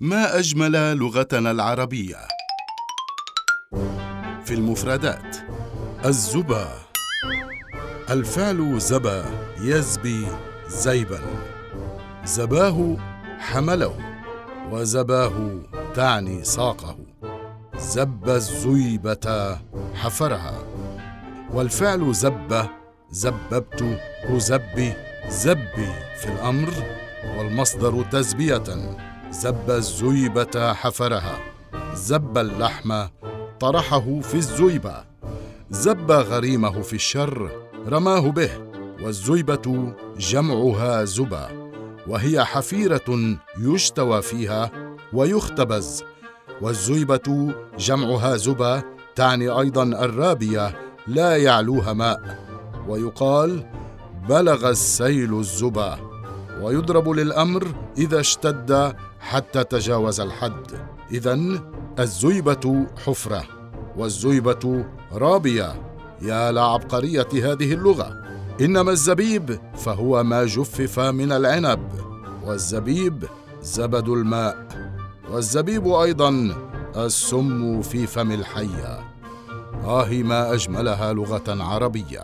ما أجمل لغتنا العربية؟ في المفردات الزبا. الفعل زبا يزبي زيبا. زباه حمله وزباه تعني ساقه. زب الزيبة حفرها. والفعل زب زببت أزبي زبي في الأمر والمصدر تزبية. زب الزيبة حفرها. زب اللحم طرحه في الزيبة. زب غريمه في الشر رماه به والزيبة جمعها زبا. وهي حفيرة يشتوى فيها ويختبز. والزيبة جمعها زبا تعني أيضا الرابية لا يعلوها ماء. ويقال بلغ السيل الزبا. ويضرب للأمر إذا اشتد حتى تجاوز الحد. اذا الزيبة حفرة والزيبة رابية. يا لعبقريه هذه اللغة. إنما الزبيب فهو ما جفف من العنب والزبيب زبد الماء. والزبيب أيضا السم في فم الحية. آه ما أجملها لغة عربية.